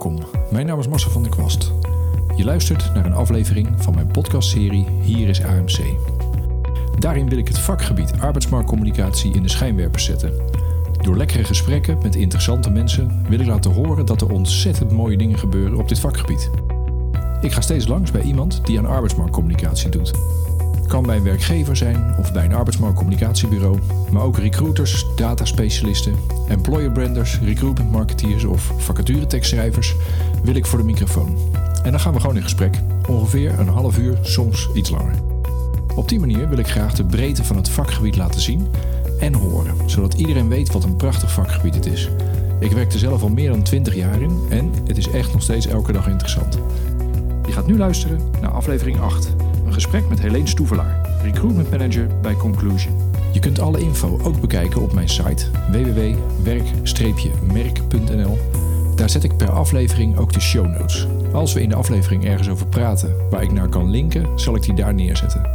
Welkom, mijn naam is Marcel van der Kwast. Je luistert naar een aflevering van mijn podcastserie Hier is AMC. Daarin wil ik het vakgebied arbeidsmarktcommunicatie in de schijnwerpers zetten. Door lekkere gesprekken met interessante mensen wil ik laten horen dat er ontzettend mooie dingen gebeuren op dit vakgebied. Ik ga steeds langs bij iemand die aan arbeidsmarktcommunicatie doet. Kan bij een werkgever zijn of bij een arbeidsmarktcommunicatiebureau, maar ook recruiters, dataspecialisten, employer branders, recruitment marketeers of vacaturetekstschrijvers wil ik voor de microfoon. En dan gaan we gewoon in gesprek, ongeveer een half uur, soms iets langer. Op die manier wil ik graag de breedte van het vakgebied laten zien en horen, zodat iedereen weet wat een prachtig vakgebied het is. Ik werk er zelf al meer dan 20 jaar in en het is echt nog steeds elke dag interessant. Je gaat nu luisteren naar aflevering 8. Een gesprek met Helene Stoevelaar, recruitment manager bij Conclusion. Je kunt alle info ook bekijken op mijn site www.werk-merk.nl. Daar zet ik per aflevering ook de show notes. Als we in de aflevering ergens over praten waar ik naar kan linken, zal ik die daar neerzetten.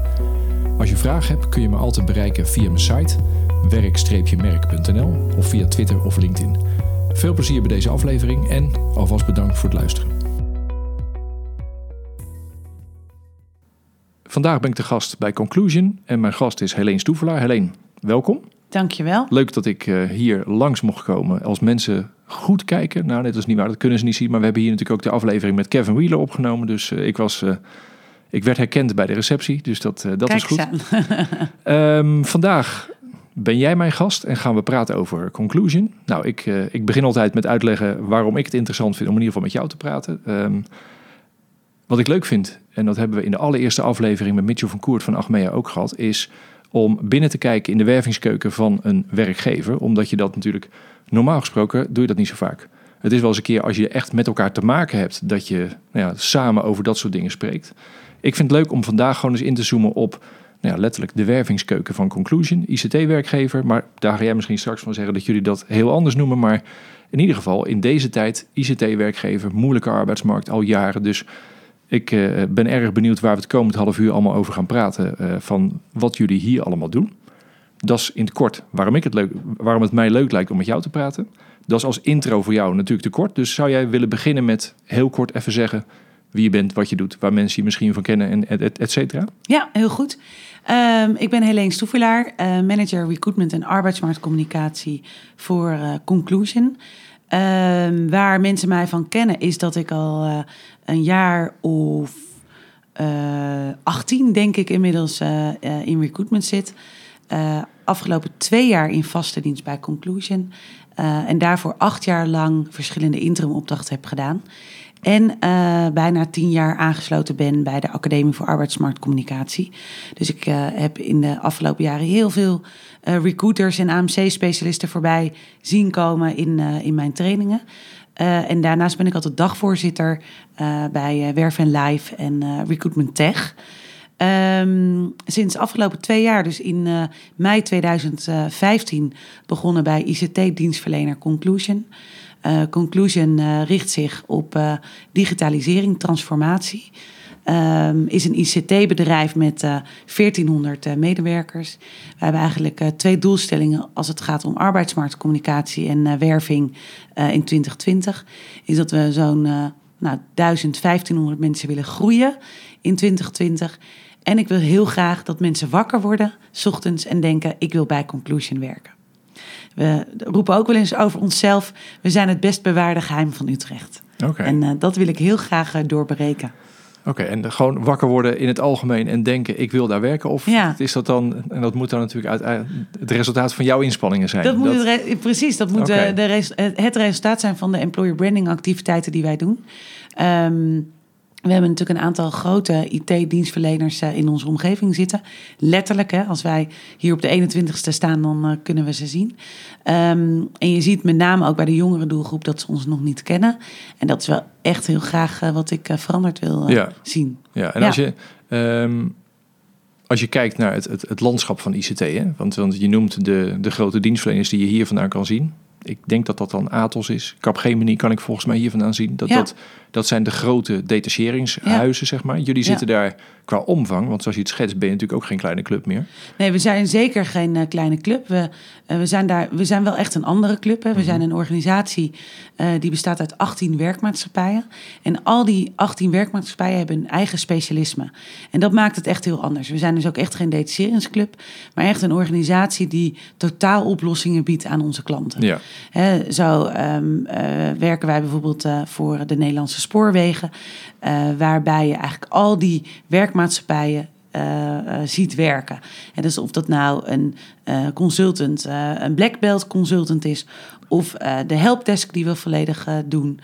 Als je vragen hebt, kun je me altijd bereiken via mijn site werk-merk.nl of via Twitter of LinkedIn. Veel plezier bij deze aflevering en alvast bedankt voor het luisteren. Vandaag ben ik de gast bij Conclusion en mijn gast is Helene Stoevelaar. Helene, welkom. Dankjewel. Leuk dat ik uh, hier langs mocht komen. Als mensen goed kijken, nou net als niet waar, dat kunnen ze niet zien, maar we hebben hier natuurlijk ook de aflevering met Kevin Wheeler opgenomen. Dus uh, ik was... Uh, ik werd herkend bij de receptie, dus dat, dat Kijk was goed. um, vandaag ben jij mijn gast en gaan we praten over Conclusion. Nou, ik, ik begin altijd met uitleggen waarom ik het interessant vind om in ieder geval met jou te praten. Um, wat ik leuk vind, en dat hebben we in de allereerste aflevering met Mitchell van Koert van Achmea ook gehad, is om binnen te kijken in de wervingskeuken van een werkgever. Omdat je dat natuurlijk, normaal gesproken, doe je dat niet zo vaak. Het is wel eens een keer als je echt met elkaar te maken hebt, dat je nou ja, samen over dat soort dingen spreekt. Ik vind het leuk om vandaag gewoon eens in te zoomen op nou ja, letterlijk de wervingskeuken van Conclusion, ICT-werkgever. Maar daar ga jij misschien straks van zeggen dat jullie dat heel anders noemen. Maar in ieder geval in deze tijd, ICT-werkgever, moeilijke arbeidsmarkt al jaren. Dus ik uh, ben erg benieuwd waar we het komend half uur allemaal over gaan praten. Uh, van wat jullie hier allemaal doen. Dat is in het kort waarom, ik het leuk, waarom het mij leuk lijkt om met jou te praten. Dat is als intro voor jou natuurlijk te kort. Dus zou jij willen beginnen met heel kort even zeggen wie je bent, wat je doet, waar mensen je misschien van kennen en et, et, et cetera? Ja, heel goed. Um, ik ben Helene Stoevelaar, uh, manager recruitment en arbeidsmarktcommunicatie voor Conclusion. Um, waar mensen mij van kennen is dat ik al uh, een jaar of 18, denk ik inmiddels, in recruitment zit. afgelopen twee jaar in vaste dienst bij Conclusion. en daarvoor acht jaar lang verschillende interimopdrachten heb gedaan. En uh, bijna tien jaar aangesloten ben bij de Academie voor Arbeidsmarktcommunicatie. Dus ik uh, heb in de afgelopen jaren heel veel uh, recruiters en AMC-specialisten voorbij zien komen in, in mijn trainingen. en daarnaast ben ik altijd dagvoorzitter bij Werf en Live en Recruitment Tech. Um, sinds afgelopen twee jaar, dus in mei 2015, begonnen bij ICT-dienstverlener Conclusion. Uh, Conclusion uh, richt zich op uh, digitalisering, transformatie. Um, is een ICT-bedrijf met 1400 medewerkers. We hebben eigenlijk twee doelstellingen als het gaat om arbeidsmarktcommunicatie en werving in 2020. Is dat we zo'n nou, 1000, 1500 mensen willen groeien in 2020. En ik wil heel graag dat mensen wakker worden, s ochtends, en denken: ik wil bij Conclusion werken. We roepen ook wel eens over onszelf: we zijn het best bewaarde geheim van Utrecht. Okay. En uh, dat wil ik heel graag uh, doorbreken. Oké, okay, en gewoon wakker worden in het algemeen en denken: ik wil daar werken? Of ja. is dat dan, en dat moet dan natuurlijk uit, het resultaat van jouw inspanningen zijn? Dat moet dat... Het re- precies, dat moet okay. de res- het resultaat zijn van de employer branding activiteiten die wij doen. Um, we hebben natuurlijk een aantal grote IT-dienstverleners in onze omgeving zitten. Letterlijk, hè, als wij hier op de 21ste staan, dan uh, kunnen we ze zien. Um, en je ziet met name ook bij de jongere doelgroep dat ze ons nog niet kennen. En dat is wel echt heel graag uh, wat ik veranderd wil ja. zien. Ja, en ja. als je... Um, als je kijkt naar het, het, het landschap van ICT, hè? Want, want je noemt de, de grote dienstverleners die je hier vandaan kan zien. ik denk dat dat dan Atos is. Capgemini kan ik volgens mij hier vandaan zien. Dat, Ja. dat, dat zijn de grote detacheringshuizen, zeg maar. Jullie Ja. zitten daar qua omvang, want zoals je het schetst ben je natuurlijk ook geen kleine club meer. Nee, we zijn zeker geen eh, kleine club. We, eh, we, zijn daar, we zijn wel echt een andere club. Hè. We zijn een organisatie eh, die bestaat uit 18 werkmaatschappijen. En al die 18 werkmaatschappijen hebben een eigen specialisme. En dat maakt het echt heel anders. We zijn dus ook echt geen detacheringsclub, maar echt een organisatie die totaal oplossingen biedt aan onze klanten. Ja, Hè, zo ehm, eh, werken wij bijvoorbeeld voor de Nederlandse spoorwegen, eh, waarbij je eigenlijk al die werkmaatschappijen eh, eh, ziet werken. En dus of dat nou een consultant, een black belt consultant is, of de helpdesk die we volledig doen.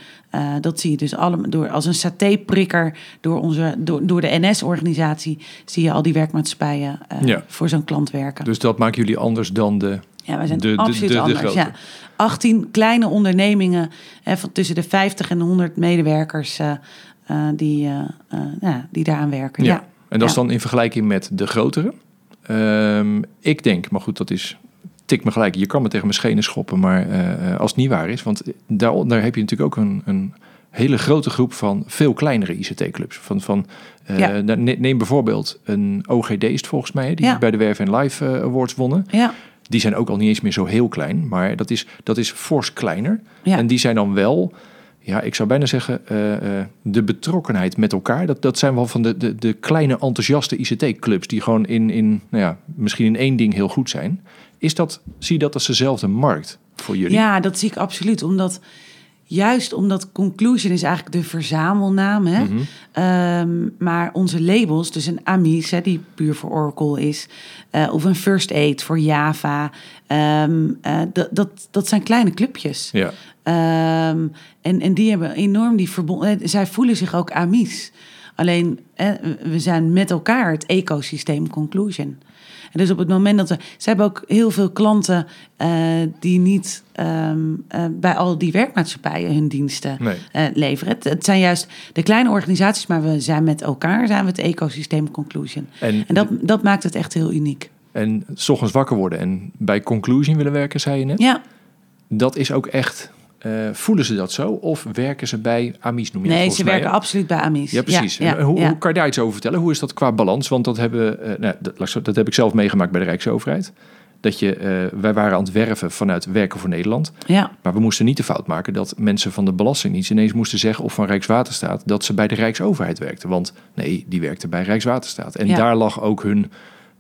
Dat zie je dus allemaal door als een satéprikker door onze door, door de NS-organisatie zie je al die werkmaatschappijen Ja. voor zo'n klant werken. dus dat maakt jullie anders dan de... Ja, wij zijn De- absoluut de- de anders. ja. 18 kleine ondernemingen hè, van tussen de 50 en de 100 medewerkers eh, die, eh, ja, die daaraan werken. Ja. En dat is dan in vergelijking met de grotere. Ehm, ik denk, maar goed, dat is tik me gelijk. Je kan me tegen mijn schenen schoppen, maar als het niet waar is, want daar, daar heb je natuurlijk ook een, een hele grote groep van veel kleinere ICT-clubs. Van, van, Ja. Neem bijvoorbeeld een OGD is het volgens mij, die Ja. bij de en Live Awards wonnen. Ja, Die zijn ook al niet eens meer zo heel klein, maar dat is, dat is fors kleiner. ja. En die zijn dan wel, ja, ik zou bijna zeggen, eh, eh, de betrokkenheid met elkaar. Dat, dat zijn wel van de, de, de kleine enthousiaste ICT-clubs die gewoon in, in, nou ja, misschien in één ding heel goed zijn. Is dat, zie je dat als dezelfde markt voor jullie? ja, dat zie ik absoluut. Omdat, juist omdat Conclusion is eigenlijk de verzamelnaam. Hè? Mhm. Ehm, maar onze labels, dus een Amis, hè, die puur voor Oracle is, eh, of een First Aid voor Java, eh, dat, dat, dat zijn kleine clubjes. Ja, Ehm, en, en die hebben enorm die verbonden. Zij voelen zich ook Amis. Alleen, eh, we zijn met elkaar het ecosysteem Conclusion. En dus op het moment dat we. Ze hebben ook heel veel klanten eh, die niet ehm, eh, bij al die werkmaatschappijen hun diensten nee. eh, leveren. Het, het zijn juist de kleine organisaties, maar we zijn met elkaar, zijn we het ecosysteem Conclusion. En, En dat, dat maakt het echt heel uniek. en 's ochtends wakker worden en bij Conclusion willen werken, zei je net. Ja, Dat is ook echt, eh, voelen ze dat zo? Of werken ze bij Amis, noem je nee, ze mij, werken hè? absoluut bij Amis. Ja, precies. Ja, hoe, ja. hoe kan je daar iets over vertellen? Hoe is dat qua balans? Want dat hebben, eh, nou, dat, heb ik zelf meegemaakt bij de Rijksoverheid. Dat je, eh, wij waren aan het werven vanuit Werken voor Nederland. ja. Maar we moesten niet de fout maken dat mensen van de Belastingdienst ineens moesten zeggen of van Rijkswaterstaat dat ze bij de Rijksoverheid werkten. Want nee, die werkten bij Rijkswaterstaat. En daar lag ook hun,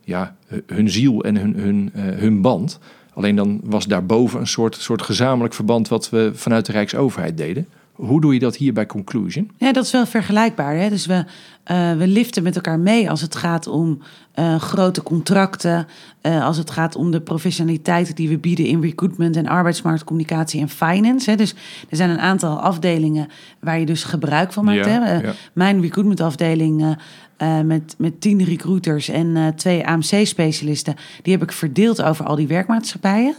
ja, hun ziel en hun, hun, hun band. Alleen dan was daarboven een soort, soort gezamenlijk verband wat we vanuit de Rijksoverheid deden. Hoe doe je dat hier bij Conclusion? Ja, dat is wel vergelijkbaar. Hè? Dus we, eh, we liften met elkaar mee als het gaat om eh, grote contracten. eh, als het gaat om de professionaliteit die we bieden in recruitment en arbeidsmarktcommunicatie en finance. Hè? Dus er zijn een aantal afdelingen waar je dus gebruik van maakt. Ja, hè? Ja. Mijn recruitmentafdeling eh, met, met tien recruiters en eh, twee AMC-specialisten, die heb ik verdeeld over al die werkmaatschappijen.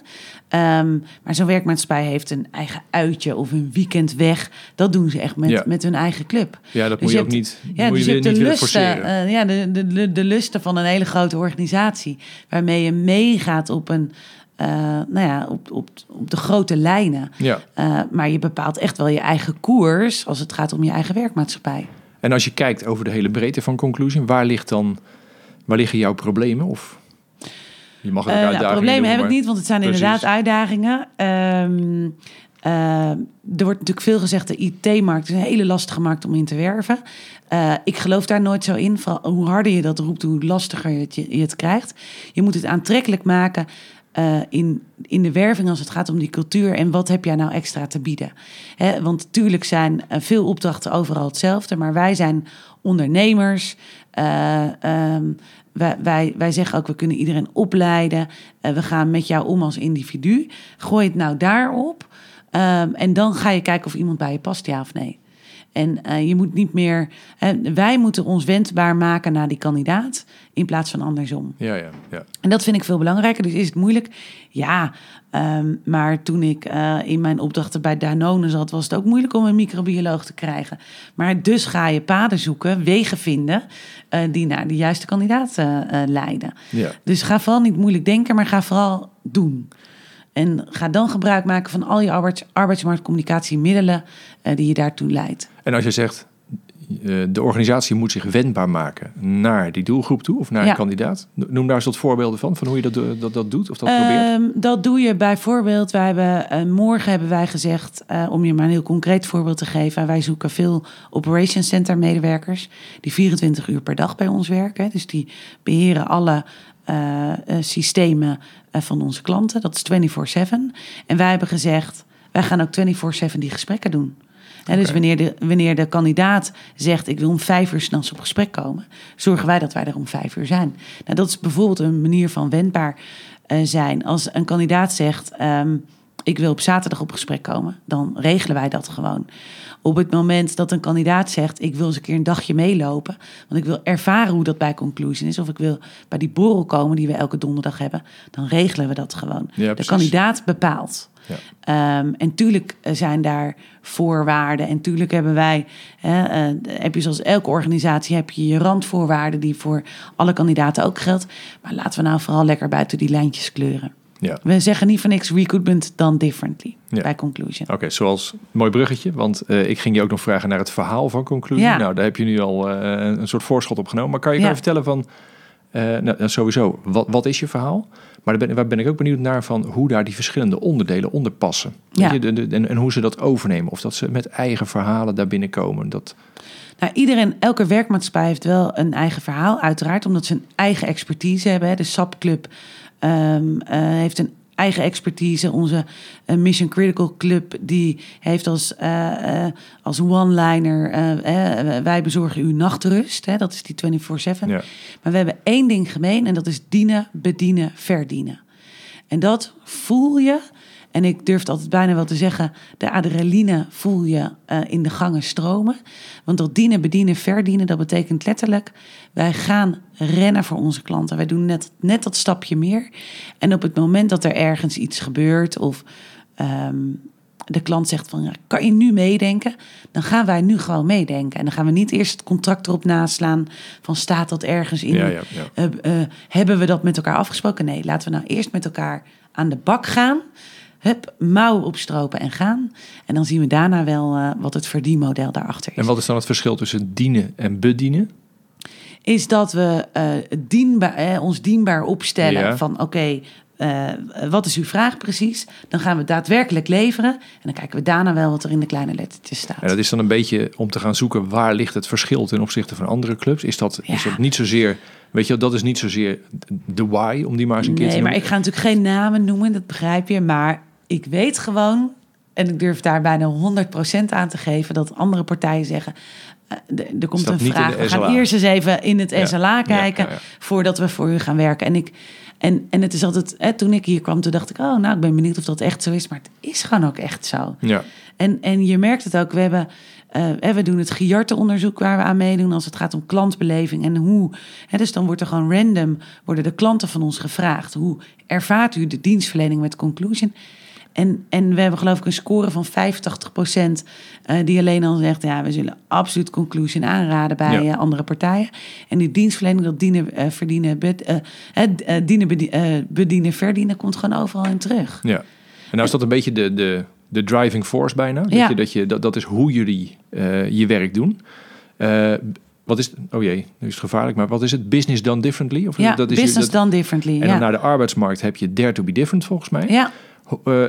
Ehm, maar zo'n werkmaatschappij heeft een eigen uitje of een weekend weg. Dat doen ze echt met, Ja. met hun eigen club. Ja, dat Dus moet je je ook hebt- niet, Ja, moet dus je hebt de lusten, eh, ja, de, de, de, de lusten van een hele grote organisatie. Waarmee je meegaat op, een, nou ja, op, op, op de grote lijnen. ja. Maar je bepaalt echt wel je eigen koers als het gaat om je eigen werkmaatschappij. En als je kijkt over de hele breedte van Conclusion, waar, ligt dan, waar liggen jouw problemen? Of je mag het ook nou, uitdagingen problemen heb ik niet, want het zijn Precies. inderdaad uitdagingen. Ehm, eh, er wordt natuurlijk veel gezegd, de IT-markt is een hele lastige markt om in te werven. Eh, ik geloof daar nooit zo in. Vooral hoe harder je dat roept, hoe lastiger je het, je het krijgt. Je moet het aantrekkelijk maken eh, in, in de werving als het gaat om die cultuur. En wat heb jij nou extra te bieden? Want natuurlijk zijn eh, veel opdrachten overal hetzelfde. Maar wij zijn ondernemers. Eh, ehm, wij, wij, wij zeggen ook, we kunnen iedereen opleiden. Eh, we gaan met jou om als individu. Gooi het nou daarop. Ehm, en dan ga je kijken of iemand bij je past, ja of nee. En eh, je moet niet meer. wij moeten ons wendbaar maken naar die kandidaat. In plaats van andersom. Ja, ja, ja. En dat vind ik veel belangrijker. Dus is het moeilijk? Ja. ehm, maar toen ik eh, in mijn opdrachten bij Danone zat, was het ook moeilijk om een microbioloog te krijgen. Maar dus ga je paden zoeken, wegen vinden, eh, die naar de juiste kandidaat leiden. ja. Dus ga vooral niet moeilijk denken, maar ga vooral doen. En ga dan gebruik maken van al je arbeids, arbeidsmarktcommunicatiemiddelen die je daartoe leidt. En als je zegt, uh, de organisatie moet zich wendbaar maken naar die doelgroep toe of naar Ja. een kandidaat. Noem daar eens wat voorbeelden van, van hoe je dat, do- dat, dat doet of dat Ehm, probeert. dat doe je bijvoorbeeld. Wij hebben, eh, morgen hebben wij gezegd, eh, om je maar een heel concreet voorbeeld te geven. Wij zoeken veel Operations Center medewerkers die 24 uur per dag bij ons werken. Dus die beheren alle eh, eh, systemen eh, van onze klanten. Dat is 24/7. En wij hebben gezegd, wij gaan ook 24/7 die gesprekken doen. Dus wanneer de, wanneer de kandidaat zegt: Ik wil om vijf uur s'nachts op gesprek komen, zorgen wij dat wij er om vijf uur zijn. Nou, dat is bijvoorbeeld een manier van wendbaar eh, zijn. Als een kandidaat zegt: ehm, Ik wil op zaterdag op gesprek komen, dan regelen wij dat gewoon. Op het moment dat een kandidaat zegt: Ik wil eens een keer een dagje meelopen, want ik wil ervaren hoe dat bij Conclusion is, of ik wil bij die borrel komen die we elke donderdag hebben, dan regelen we dat gewoon. Ja, de kandidaat bepaalt. Ja. Ehm, en tuurlijk eh, zijn daar voorwaarden. En tuurlijk hebben wij, hè, eh, heb je zoals elke organisatie, heb je je randvoorwaarden die voor alle kandidaten ook geldt. Maar laten we nou vooral lekker buiten die lijntjes kleuren. Ja. We zeggen niet voor niks recruitment done differently Ja. bij Conclusion. Oké, zoals mooi bruggetje, want eh, ik ging je ook nog vragen naar het verhaal van conclusie. Ja. Nou, daar heb je nu al eh, een soort voorschot op genomen. Maar kan je Ja. even vertellen van, eh, nou, nou, sowieso, wat, wat is je verhaal? Maar daar ben, waar ben ik ook benieuwd naar van hoe daar die verschillende onderdelen onder passen. Ja. je, de, de- en, en hoe ze dat overnemen. Of dat ze met eigen verhalen daar binnenkomen. Dat, Nou, iedereen, elke werkmaatschappij heeft wel een eigen verhaal, uiteraard, omdat ze een eigen expertise hebben. Hè. De SAP Ehm, eh, heeft een eigen expertise. Onze eh, Mission Critical Club die heeft als, eh, als one-liner, wij bezorgen u nachtrust. Hè. Dat is die 24-7. ja. Maar we hebben één ding gemeen en dat is dienen, bedienen, verdienen. En dat voel je, en ik durf altijd bijna wel te zeggen, de adrenaline voel je eh, in de gangen stromen. Want dat dienen, bedienen, verdienen, dat betekent letterlijk, wij gaan rennen voor onze klanten. Wij doen net, net dat stapje meer. En op het moment dat er ergens iets gebeurt of ehm, de klant zegt van, ja, kan je nu meedenken? Dan gaan wij nu gewoon meedenken. En dan gaan we niet eerst het contract erop naslaan van staat dat ergens in Ja, ja, ja. eh, hebben we dat met elkaar afgesproken? Nee, laten we nou eerst met elkaar aan de bak gaan. Hup, mouwen opstropen en gaan. En dan zien we daarna wel eh, wat het verdienmodel daarachter is. En wat is dan het verschil tussen dienen en bedienen? Is dat we eh, dienbaar, eh, ons dienbaar opstellen Ja. van oké, wat is uw vraag precies? Dan gaan we daadwerkelijk leveren. En dan kijken we daarna wel wat er in de kleine lettertjes staat. En dat is dan een beetje om te gaan zoeken waar ligt het verschil ten opzichte van andere clubs. Is dat, is dat niet zozeer, weet je, dat is niet zozeer de why, om die maar eens een keer te Nee, maar noemen. ik ga natuurlijk geen namen noemen, dat begrijp je. Maar ik weet gewoon, en ik durf daar bijna 100% aan te geven, dat andere partijen zeggen. eh, er- komt een vraag. We gaan eerst eens even in het Ja, SLA kijken ja, ja. voordat we voor u gaan werken. En, ik, en, en het is altijd, hè, toen ik hier kwam, toen dacht ik, oh, nou, ik ben benieuwd of dat echt zo is. Maar het is gewoon ook echt zo. Ja, En, en je merkt het ook. We, hebben, eh, we doen het Giarte-onderzoek waar we aan meedoen als het gaat om klantbeleving. En hoe. Hè, dus dan wordt er gewoon random worden de klanten van ons gevraagd. Hoe ervaart u de dienstverlening met Conclusion? En, en we hebben geloof ik een score van 85% eh, die alleen al zegt... ja, we zullen absoluut Conclusion aanraden bij Ja. eh, andere partijen. En die dienstverlening, dat dienen, eh, verdienen, bed- eh, dienen, bedie- eh, bedienen, verdienen... komt gewoon overal in terug. ja. En nou is dat een beetje de, de, de driving force bijna. Dat, Ja. je, dat, je, dat, dat is hoe jullie je werk doen. Eh, wat is, oh jee, nu is het gevaarlijk, maar wat is het? Business done differently? Of Ja, dat is business dat, done differently. En dan ja. naar de arbeidsmarkt heb je dare to be different volgens mij. ja. Eh,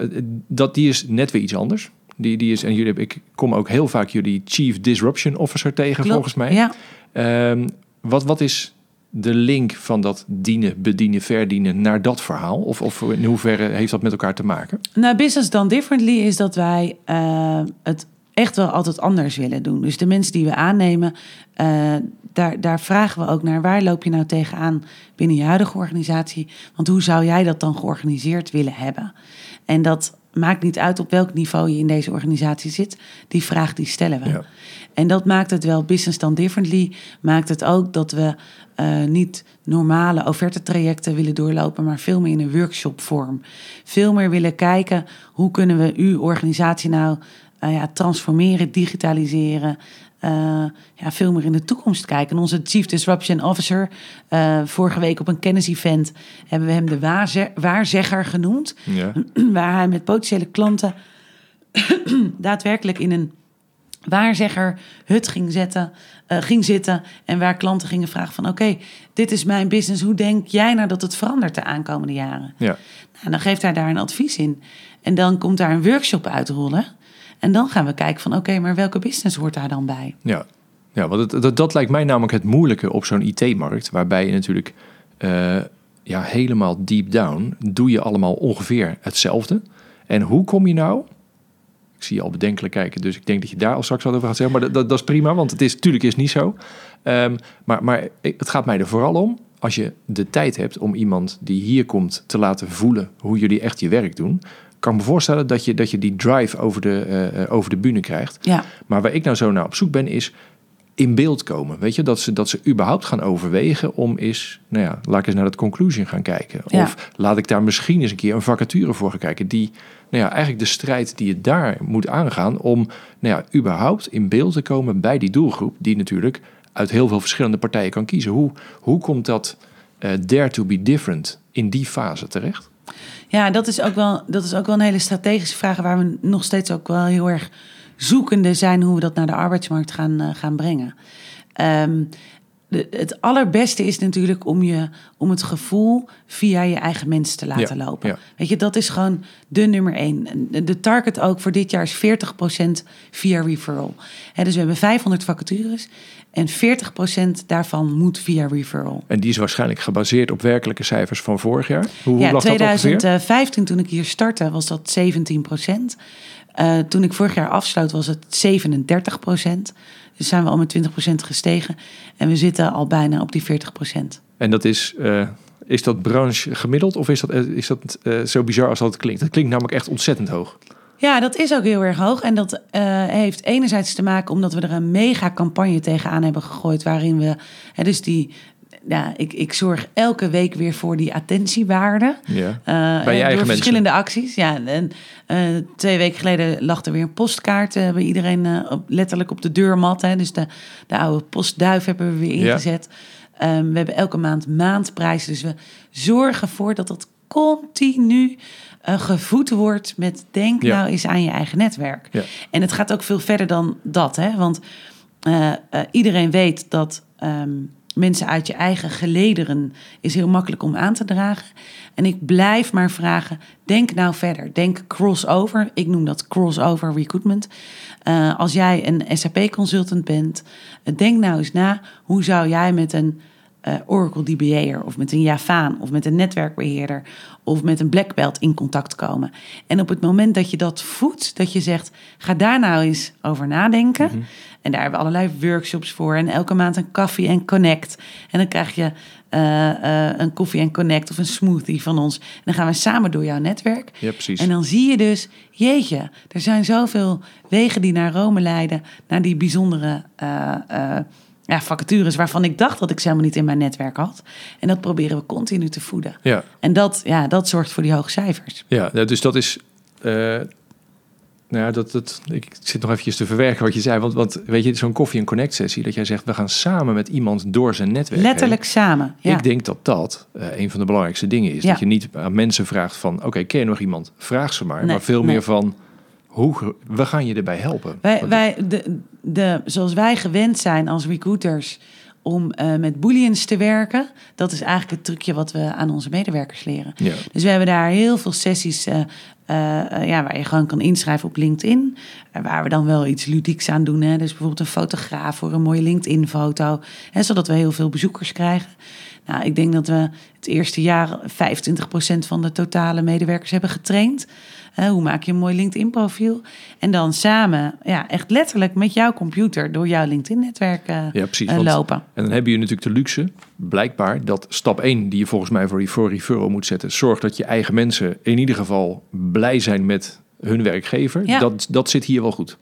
dat die is net weer iets anders. Die, die is, en jullie, ik kom ook heel vaak jullie Chief Disruption Officer tegen, Klopt. volgens mij. Ja. Ehm, wat, wat is de link van dat dienen, bedienen, verdienen naar dat verhaal? Of, of in hoeverre heeft dat met elkaar te maken? Nou, Business Done Differently is dat wij eh, het echt wel altijd anders willen doen. Dus de mensen die we aannemen, eh, daar, daar vragen we ook naar... waar loop je nou tegenaan binnen je huidige organisatie? Want hoe zou jij dat dan georganiseerd willen hebben? En dat maakt niet uit op welk niveau je in deze organisatie zit. Die vraag die stellen we. Ja. En dat maakt het wel business done differently. Maakt het ook dat we eh, niet normale offertetrajecten willen doorlopen, maar veel meer in een workshopvorm. Veel meer willen kijken hoe kunnen we uw organisatie nou eh, ja, transformeren, digitaliseren. eh, ja, veel meer in de toekomst kijken. En onze Chief Disruption Officer, eh, vorige week op een kennis-event, hebben we hem de waarze- waarzegger genoemd. Ja. Waar hij met potentiële klanten daadwerkelijk in een waarzegger hut ging, zetten, ging zitten. En waar klanten gingen vragen van oké, dit is mijn business. Hoe denk jij nou dat het verandert de aankomende jaren? Ja. Nou, dan geeft hij daar een advies in. En dan komt daar een workshop uitrollen. En dan gaan we kijken van oké, maar welke business hoort daar dan bij? Ja, ja want dat, dat lijkt mij namelijk het moeilijke op zo'n IT-markt. Waarbij je natuurlijk eh, ja, helemaal deep down doe je allemaal ongeveer hetzelfde. En hoe kom je nou? Ik zie je al bedenkelijk kijken, dus ik denk dat je daar al straks wat over gaat zeggen. Maar dat, dat, is prima, want het is natuurlijk is niet zo. Ehm, maar, maar het gaat mij er vooral om, als je de tijd hebt om iemand die hier komt te laten voelen hoe jullie echt je werk doen. Kan me voorstellen dat je, dat je die drive over de, eh, over de bühne krijgt. Ja, Maar waar ik nou zo naar op zoek ben, is in beeld komen. Weet je, dat ze, dat ze überhaupt gaan overwegen om eens, nou ja, laat ik eens naar het conclusion gaan kijken. Ja. Of laat ik daar misschien eens een keer een vacature voor gaan kijken. Die, nou ja, eigenlijk de strijd die je daar moet aangaan om, nou ja, überhaupt in beeld te komen bij die doelgroep, die natuurlijk uit heel veel verschillende partijen kan kiezen. Hoe, hoe komt dat eh, dare to be different in die fase terecht? Ja dat, is ook wel, dat is ook wel een hele strategische vraag waar we nog steeds ook wel heel erg zoekende zijn hoe we dat naar de arbeidsmarkt gaan, eh, gaan brengen. Ehm, de, het allerbeste is natuurlijk om, je, om het gevoel via je eigen mensen te laten Ja, lopen. ja. Weet je, dat is gewoon de nummer één. De target ook voor dit jaar is 40% via referral. Dus we hebben 500 vacatures en 40% daarvan moet via referral. En die is waarschijnlijk gebaseerd op werkelijke cijfers van vorig jaar. Hoe, hoe Ja, lag dat ongeveer? 2015 toen ik hier startte was dat 17 procent. toen ik vorig jaar afsloot was het 37 procent. Dus zijn we al met 20 procent gestegen. En we zitten al bijna op die 40 procent. En dat is, eh, is dat branche gemiddeld of is dat, eh, is dat eh, zo bizar als dat klinkt? Dat klinkt namelijk echt ontzettend hoog. Ja, dat is ook heel erg hoog. En dat eh, heeft enerzijds te maken omdat we er een mega campagne tegenaan hebben gegooid. Waarin we, hè, dus die, ja, ik, ik zorg elke week weer voor die attentiewaarde. Ja. Eh, Bij je en eigen door mensen. verschillende acties. Ja, en eh, twee weken geleden lag er weer een postkaart eh, bij iedereen op, letterlijk op de deurmat. Hè. Dus de, de oude postduif hebben we weer Ja. ingezet. Ehm, we hebben elke maand maandprijzen. Dus we zorgen ervoor dat dat continu gevoed wordt met denk Ja. nou eens aan je eigen netwerk. Ja. En het gaat ook veel verder dan dat. Hè? Want eh, eh, iedereen weet dat ehm, mensen uit je eigen gelederen is heel makkelijk om aan te dragen. En ik blijf maar vragen, denk nou verder. Denk crossover. Ik noem dat crossover recruitment. Eh, als jij een SAP-consultant bent, denk nou eens na... hoe zou jij met een eh, Oracle DBA'er of met een Javaan of met een netwerkbeheerder of met een black belt in contact komen. En op het moment dat je dat voedt, dat je zegt, ga daar nou eens over nadenken. En daar hebben we allerlei workshops voor en elke maand een koffie en connect. En dan krijg je eh, eh, een koffie en connect of een smoothie van ons. En dan gaan we samen door jouw netwerk. Ja, precies. En dan zie je dus, jeetje, er zijn zoveel wegen die naar Rome leiden, naar die bijzondere ja, vacatures waarvan ik dacht dat ik ze helemaal niet in mijn netwerk had. En dat proberen we continu te voeden. Ja, En dat, ja, dat zorgt voor die hoge cijfers. ja, dus dat is. eh, nou ja, dat, dat, ik zit nog eventjes te verwerken wat je zei. Want, want weet je, zo'n koffie- en connect-sessie, dat jij zegt, we gaan samen met iemand door zijn netwerk. heen. Letterlijk samen. Ja. Ik denk dat dat eh, een van de belangrijkste dingen is. Ja. Dat je niet aan mensen vraagt van, oké, ken je nog iemand? Vraag ze maar. Nee, maar veel nee. meer van, hoe, we gaan je erbij helpen. Wij, wij, de, de, zoals wij gewend zijn als recruiters om eh, met booleans te werken, dat is eigenlijk het trucje wat we aan onze medewerkers leren. ja. Dus we hebben daar heel veel sessies eh, eh, ja, waar je gewoon kan inschrijven op LinkedIn. Waar we dan wel iets ludieks aan doen. Hè? Dus bijvoorbeeld een fotograaf voor een mooie LinkedIn-foto. Zodat we heel veel bezoekers krijgen. Nou, ik denk dat we het eerste jaar 25% van de totale medewerkers hebben getraind. Hoe maak je een mooi LinkedIn-profiel? En dan samen, ja, echt letterlijk met jouw computer door jouw LinkedIn-netwerk eh, Ja, precies. eh, want- lopen. En dan heb je natuurlijk de luxe, blijkbaar, dat stap 1 die je volgens mij voor, voor referral moet zetten, zorg dat je eigen mensen in ieder geval blij zijn met hun werkgever. Ja. Dat, dat zit hier wel goed.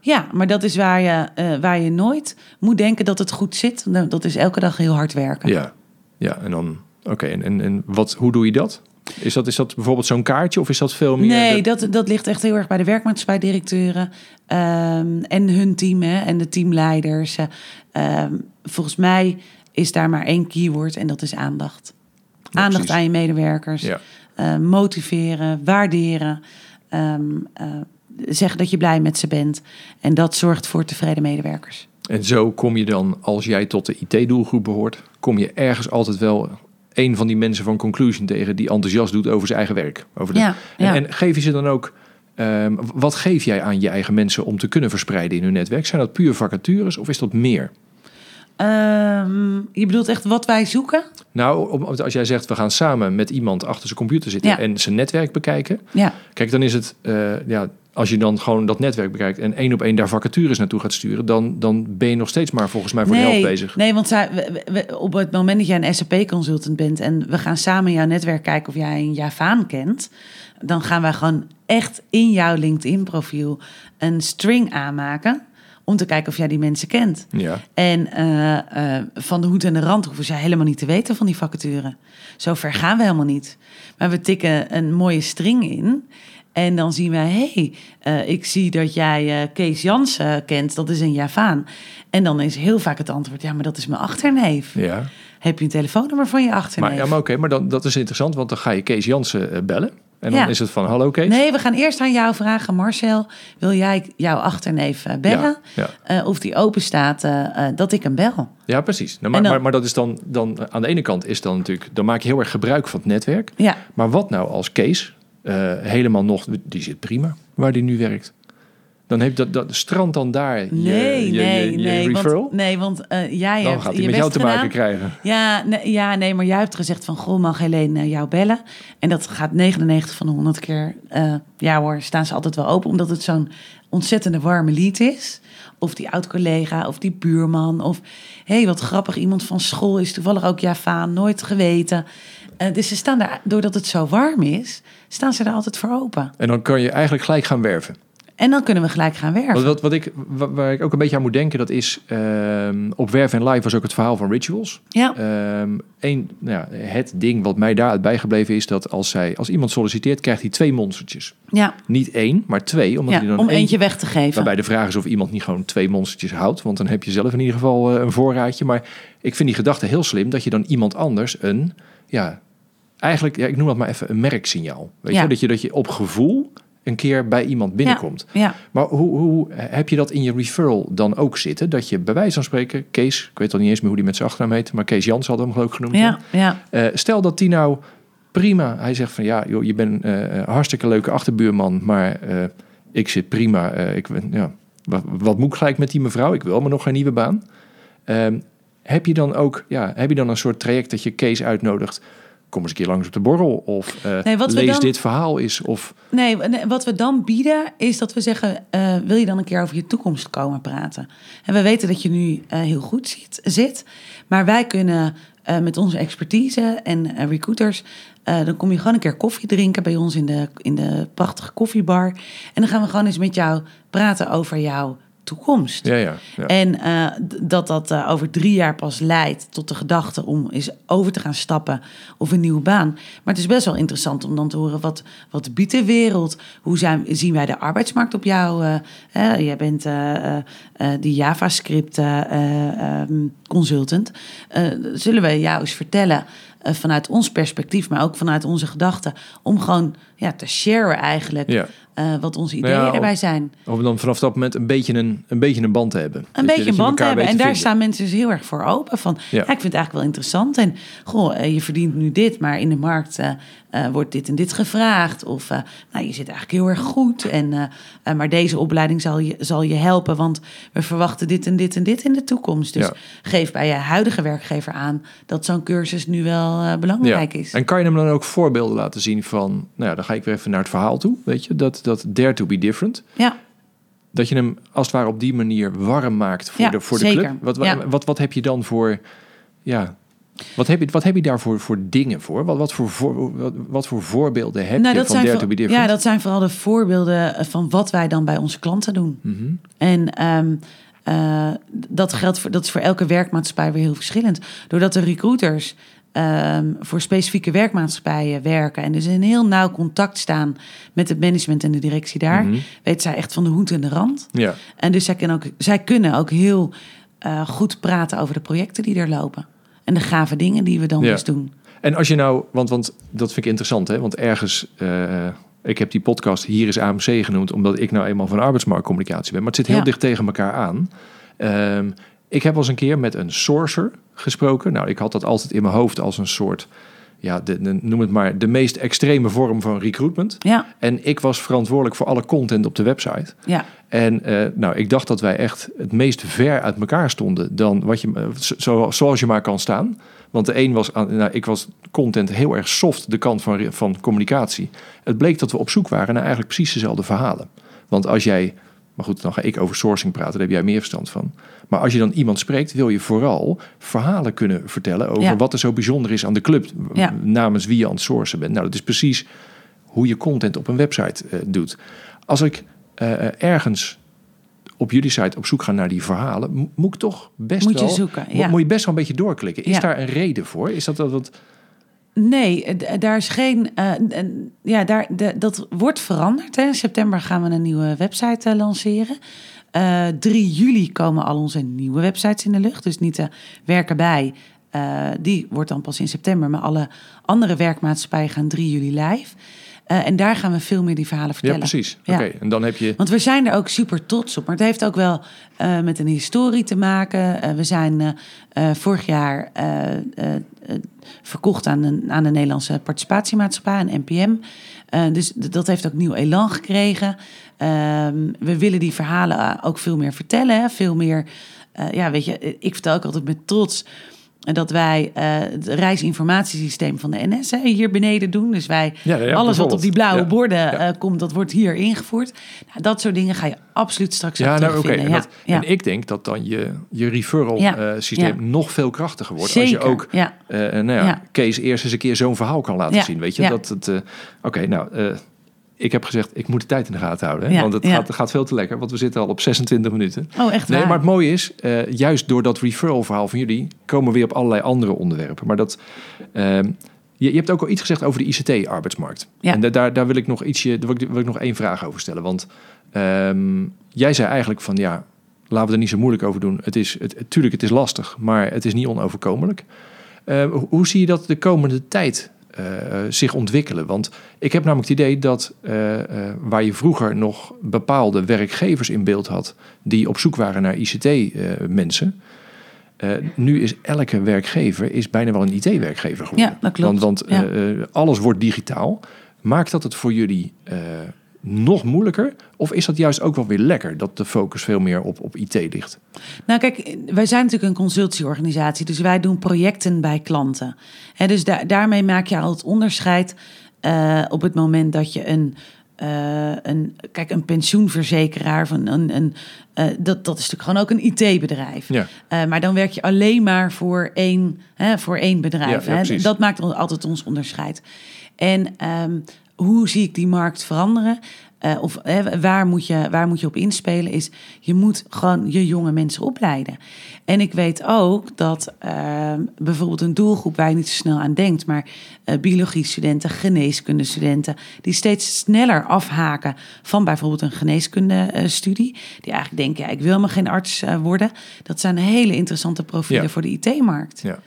Ja, maar dat is waar je, eh, waar je nooit moet denken dat het goed zit. Dat is elke dag heel hard werken. Ja, ja en dan, oké, en, en, en wat, hoe doe je dat? Is dat, is dat bijvoorbeeld zo'n kaartje of is dat veel meer? Nee, dat, dat ligt echt heel erg bij de werkmaatschappijdirecteuren ehm, en hun team hè, en de teamleiders. eh, ehm, volgens mij is daar maar één keyword en dat is aandacht. Aandacht aan je medewerkers, Ja. eh, motiveren, waarderen, ehm, eh, zeggen dat je blij met ze bent. En dat zorgt voor tevreden medewerkers. En zo kom je dan, als jij tot de IT-doelgroep behoort, kom je ergens altijd wel een van die mensen van Conclusion tegen die enthousiast doet over zijn eigen werk. Over de... Ja, en, ja. en geef je ze dan ook, ehm, wat geef jij aan je eigen mensen om te kunnen verspreiden in hun netwerk? Zijn dat puur vacatures of is dat meer? Ehm, je bedoelt echt wat wij zoeken? Nou, als jij zegt we gaan samen met iemand achter zijn computer zitten Ja. en zijn netwerk bekijken. Ja, Kijk, dan is het, eh, ja, als je dan gewoon dat netwerk bekijkt en één op één daar vacatures naartoe gaat sturen, dan, dan ben je nog steeds maar volgens mij voor de helft bezig. Nee, want zij, we- we- we- op het moment dat jij een SAP-consultant bent en we gaan samen jouw netwerk kijken of jij een Javaan kent, dan gaan wij gewoon echt in jouw LinkedIn-profiel een string aanmaken om te kijken of jij die mensen kent. Ja. En eh, eh, van de hoed en de rand hoeven zij helemaal niet te weten van die vacature. Zo ver gaan we helemaal niet. Maar we tikken een mooie string in. En dan zien wij, hé, hey, eh, ik zie dat jij eh, Kees Jansen kent. Dat is een Javaan. En dan is heel vaak het antwoord, ja, maar dat is mijn achterneef. ja. Heb je een telefoonnummer van je achterneef? Maar, ja, maar oké, maar dan, dat is interessant, want dan ga je Kees Jansen eh, bellen. En dan Ja. is het van, hallo Kees. Nee, we gaan eerst aan jou vragen, Marcel. Wil jij jouw achterneef bellen? Ja, ja. Of die open staat dat ik hem bel? Ja, precies. Nou, maar, dan- maar, maar dat is dan, dan aan de ene kant is dan natuurlijk, dan maak je heel erg gebruik van het netwerk. Ja, Maar wat nou als Kees eh, helemaal nog, die zit prima waar die nu werkt. Dan heeft dat, dat strand dan daar je, nee, je, nee, je, nee. referral. Want, nee, want eh, jij dan hebt gaat je met best jou te maken krijgen. Ja nee, ja, nee, maar jij hebt gezegd van... Goh, mag Helene eh, jou bellen? En dat gaat 99 van de 100 keer... ja hoor, staan ze altijd wel open. Omdat het zo'n ontzettende warme lied is. Of die oud-collega, of die buurman. Of, hé, hey, wat grappig, iemand van school is toevallig ook Javaan. Nooit geweten. Dus ze staan daar, doordat het zo warm is... staan ze daar altijd voor open. En dan kan je eigenlijk gelijk gaan werven. En dan kunnen we gelijk gaan werken. Wat, wat, wat ik, wa- waar ik ook een beetje aan moet denken, dat is ehm, op Werf en Live was ook het verhaal van Rituals. Ja, Ehm een, nou ja, het ding wat mij daaruit bijgebleven is dat als, zij, als iemand solliciteert, krijgt hij twee monstertjes. ja, Niet één, maar twee. Omdat hij dan om eentje weg te geven. Waarbij de vraag is of iemand niet gewoon twee monstertjes houdt. Want dan heb je zelf in ieder geval eh, een voorraadje. Maar ik vind die gedachte heel slim dat je dan iemand anders een, ja, eigenlijk, ja, ik noem dat maar even een merksignaal. Weet Ja. je? Dat, je, dat je op gevoel een keer bij iemand binnenkomt. Ja, Maar hoe, hoe heb je dat in je referral dan ook zitten? Dat je bij wijze van spreken, Kees, ik weet al niet eens meer hoe die met zijn achternaam heet, maar Kees Jans had hem geloof ik genoemd. ja, ja. Eh, stel dat die nou prima, hij zegt van ja, joh, je bent eh, een hartstikke leuke achterbuurman, maar eh, ik zit prima. eh, ik, ben- ja, wat, wat moet ik gelijk met die mevrouw? Ik wil maar nog geen nieuwe baan. Ehm, heb je dan ook, ja, heb je dan een soort traject dat je Kees uitnodigt? Kom eens een keer langs op de borrel of eh, Nee, wat we lees dan- dit verhaal is of Nee, wat we dan bieden is dat we zeggen: eh, wil je dan een keer over je toekomst komen praten? En we weten dat je nu eh, heel goed ziet, zit, maar wij kunnen met onze expertise en recruiters. dan kom je gewoon een keer koffie drinken bij ons in de, in de prachtige koffiebar. En dan gaan we gewoon eens met jou praten over jouw toekomst. ja, ja, ja. En eh, dat dat eh, over drie jaar pas leidt tot de gedachte om eens over te gaan stappen of een nieuwe baan. Maar het is best wel interessant om dan te horen wat, wat biedt de wereld? Hoe zijn, zien wij de arbeidsmarkt op jou? hè? jij bent die JavaScript eh, eh, ehm, consultant. Zullen we jou eens vertellen vanuit ons perspectief, maar ook vanuit onze gedachten, om gewoon ja, te sharen eigenlijk Ja. Eh, wat onze Nou ideeën ja, erbij zijn. Om dan vanaf dat moment een beetje een, een, beetje een band te hebben. Een beetje een band elkaar hebben. En te daar vinden. staan mensen dus heel erg voor open. Van, Ja. ja. ik vind het eigenlijk wel interessant. En goh, eh, je verdient nu dit, maar in de markt eh, wordt dit en dit gevraagd. Of nou, je zit eigenlijk heel erg goed. En, maar deze opleiding zal je, zal je helpen, want we verwachten dit en dit en dit in de toekomst. Dus Ja. geef bij je huidige werkgever aan dat zo'n cursus nu wel belangrijk Ja. is. En kan je hem dan ook voorbeelden laten zien van, nou ja, dan ga ik weer even naar het verhaal toe, weet je, dat, dat dare to be different. Ja. Dat je hem als het ware op die manier warm maakt voor Ja, de, voor de club. Wat, wat, Ja. wat, wat heb je dan voor, ja, wat heb je, wat heb je daarvoor voor dingen voor? Wat, wat, voor, voor, wat, wat voor voorbeelden heb je van dare voor- to be different? ja, dat zijn vooral de voorbeelden eh, van wat wij dan bij onze klanten doen. Mhm. En ehm, eh, dat geldt voor, dat is voor elke werkmaatschappij weer heel verschillend. Doordat de recruiters ehm, voor specifieke werkmaatschappijen werken. En dus in heel nauw contact staan met het management en de directie daar. Mhm. Weet zij echt van de hoed en de rand. Ja. En dus zij kunnen ook, zij kunnen ook heel eh, goed praten over de projecten die er lopen. En de gave dingen die we dan Ja. dus doen. En als je nou, want, want dat vind ik interessant, hè? Want ergens, eh, ik heb die podcast Hier is AMC genoemd, omdat ik nou eenmaal van arbeidsmarktcommunicatie ben. Maar het zit heel Ja. dicht tegen elkaar aan. Ehm, ik heb wel eens een keer met een sourcer gesproken. Nou, ik had dat altijd in mijn hoofd als een soort, ja, de, de- noem het maar, de meest extreme vorm van recruitment. Ja, En ik was verantwoordelijk voor alle content op de website. ja, En eh, nou, ik dacht dat wij echt het meest ver uit elkaar stonden dan wat je, eh, zo, zoals je maar kan staan. Want de een was, aan, nou, ik was content heel erg soft, de kant van, van communicatie. Het bleek dat we op zoek waren naar eigenlijk precies dezelfde verhalen. Want als jij, maar goed, dan ga ik over sourcing praten, daar heb jij meer verstand van. Maar als je dan iemand spreekt, wil je vooral verhalen kunnen vertellen over Ja. wat er zo bijzonder is aan de club, Ja. namens wie je aan het sourcen bent. Nou, dat is precies hoe je content op een website eh, doet. Als ik eh, eh, ergens op jullie site op zoek ga naar die verhalen, mo- moet ik toch best Moet je wel... zoeken, mo- ja. Moet je best wel een beetje doorklikken. Is daar een reden voor? Is dat dat wat... Nee, eh, daar is geen. eh, ja, daar, dat wordt veranderd. Hè. In september gaan we een nieuwe website eh, lanceren. Eh 3 juli komen al onze nieuwe websites in de lucht. Dus niet de werken bij. die wordt dan pas in september. Maar alle andere werkmaatschappijen gaan 3 juli live. Eh, en daar gaan we veel meer die verhalen Ja, vertellen. precies. Ja. Oké, en dan heb je... Want we zijn er ook super trots op. Maar het heeft ook wel eh, met een historie te maken. Eh, we zijn vorig jaar verkocht aan de, aan de Nederlandse participatiemaatschappij, een NPM. Dus dat heeft ook nieuw elan gekregen. Ehm, we willen die verhalen ook veel meer vertellen. Hè? Veel meer, ja, weet je, ik vertel ook altijd met trots dat wij eh, het reisinformatiesysteem van de NS hè, hier beneden doen. Dus wij Ja, ja, alles wat op die blauwe Ja. borden eh, komt, dat wordt hier ingevoerd. Nou, dat soort dingen ga je absoluut straks Ja, nou oké. En, dat- en ik denk dat dan je, je referral eh, systeem nog veel krachtiger wordt. Zeker, Als je ook nou ja. Kees eerst eens een keer zo'n verhaal kan laten zien. Weet je, dat het... Oké, nou... ik heb gezegd, ik moet de tijd in de gaten houden. Hè? Ja, want het, ja. gaat, het gaat veel te lekker. Want we zitten al op 26 minuten. Oh, echt Nee, waar? maar het mooie is, eh, juist door dat referral verhaal van jullie... komen we weer op allerlei andere onderwerpen. Maar dat... ehm, je, je hebt ook al iets gezegd over de ICT-arbeidsmarkt. Ja. En da- daar, daar wil ik nog ietsje, daar wil ik, wil ik nog één vraag over stellen. Want ehm, jij zei eigenlijk van ja, laten we er niet zo moeilijk over doen. Het is, het, tuurlijk, het is lastig, maar het is niet onoverkomelijk. Eh, hoe- hoe zie je dat de komende tijd eh, zich ontwikkelen? Want ik heb namelijk het idee dat eh, eh, waar je vroeger nog bepaalde werkgevers in beeld had die op zoek waren naar ICT-mensen. eh, nu is elke werkgever is bijna wel een IT-werkgever geworden. Ja, dat klopt. Want, want Ja. eh, eh, alles wordt digitaal. Maakt dat het voor jullie eh, nog moeilijker? Of is dat juist ook wel weer lekker dat de focus veel meer op, op IT ligt? Nou, kijk, wij zijn natuurlijk een consultieorganisatie, dus wij doen projecten bij klanten. Hè, dus da- daarmee maak je al het onderscheid eh, op het moment dat je een, eh, een, kijk, een pensioenverzekeraar van een, een eh, dat, dat is natuurlijk gewoon ook een IT-bedrijf. Ja. Maar dan werk je alleen maar voor één, hè, voor één bedrijf. Ja, ja, hè. Dat maakt al- altijd ons onderscheid. En ehm, hoe zie ik die markt veranderen? Eh, of waar, moet je, waar moet je op inspelen? Is je moet gewoon je jonge mensen opleiden. En ik weet ook dat ehm, bijvoorbeeld een doelgroep waar je niet zo snel aan denkt, maar eh biologie-studenten, geneeskundestudenten, die steeds sneller afhaken van bijvoorbeeld een geneeskundestudie, die eigenlijk denken, ja, ik wil maar geen arts eh, worden. Dat zijn hele interessante profielen Ja. voor de IT-markt. Ja.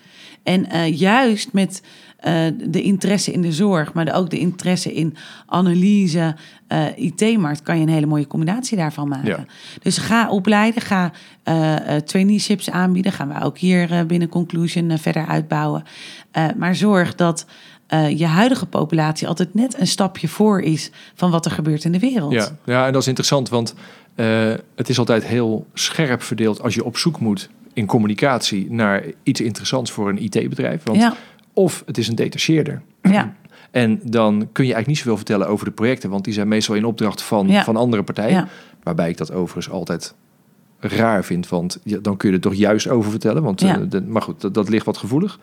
En eh, juist met eh, de interesse in de zorg, maar ook de interesse in analyse, eh, IT-markt, kan je een hele mooie combinatie daarvan maken. Ja. Dus ga opleiden, ga eh, traineeships aanbieden. Gaan we ook hier binnen Conclusion verder uitbouwen. Maar zorg dat je huidige populatie altijd net een stapje voor is van wat er gebeurt in de wereld. Ja, ja, en dat is interessant, want het is altijd heel scherp verdeeld als je op zoek moet in communicatie naar iets interessants voor een IT-bedrijf. Want ja, of het is een detacheerder. ja, En dan kun je eigenlijk niet zoveel vertellen over de projecten, want die zijn meestal in opdracht van, Ja. van andere partijen. ja. Waarbij ik dat overigens altijd raar vind, want dan kun je er toch juist over vertellen. Want, Ja. eh, de- maar goed, dat, dat ligt wat gevoelig.